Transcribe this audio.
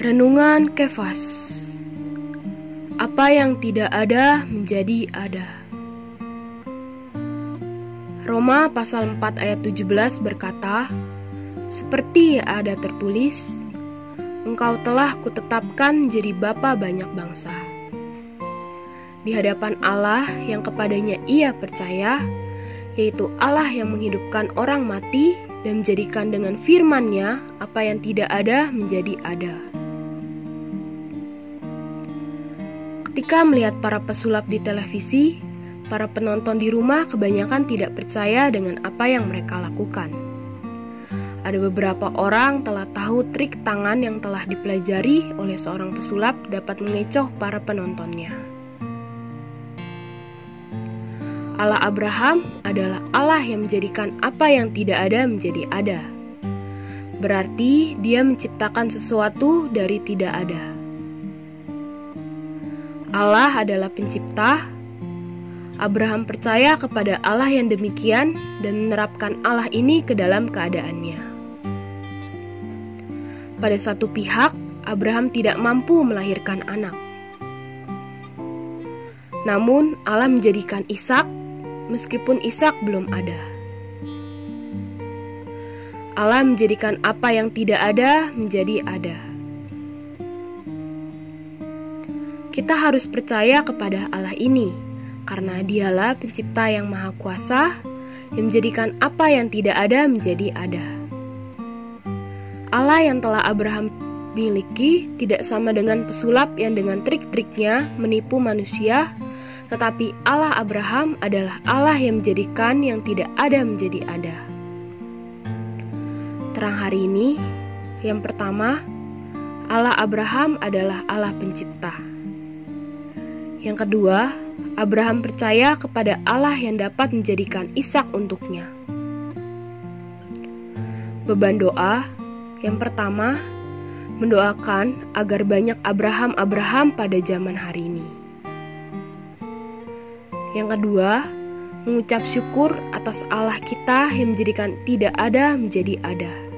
Renungan Kefas. Apa yang tidak ada menjadi ada. Roma pasal 4 ayat 17 berkata Seperti ada tertulis Engkau telah kutetapkan jadi bapa banyak bangsa. Di hadapan Allah yang kepadanya ia percaya Yaitu Allah yang menghidupkan orang mati dan menjadikan dengan firman-Nya apa yang tidak ada menjadi ada. Ketika melihat para pesulap di televisi, para penonton di rumah kebanyakan tidak percaya dengan apa yang mereka lakukan. Ada beberapa orang telah tahu trik tangan yang telah dipelajari oleh seorang pesulap dapat mengecoh para penontonnya. Allah Abraham adalah Allah yang menjadikan apa yang tidak ada menjadi ada. Berarti Dia menciptakan sesuatu dari tidak ada. Allah adalah pencipta. Abraham percaya kepada Allah yang demikian dan menerapkan Allah ini ke dalam keadaannya. Pada satu pihak, Abraham tidak mampu melahirkan anak. Namun, Allah menjadikan Ishak meskipun Ishak belum ada. Allah menjadikan apa yang tidak ada menjadi ada. Kita harus percaya kepada Allah ini, karena Dialah Pencipta yang Maha Kuasa yang menjadikan apa yang tidak ada menjadi ada. Allah yang telah Abraham miliki tidak sama dengan pesulap yang dengan trik-triknya menipu manusia, tetapi Allah Abraham adalah Allah yang menjadikan yang tidak ada menjadi ada. Terang hari ini, yang pertama, Allah Abraham adalah Allah Pencipta. Yang kedua, Abraham percaya kepada Allah yang dapat menjadikan Ishak untuknya. Beban doa yang pertama mendoakan agar banyak Abraham-Abraham pada zaman hari ini. Yang kedua, mengucap syukur atas Allah kita yang menjadikan tidak ada menjadi ada.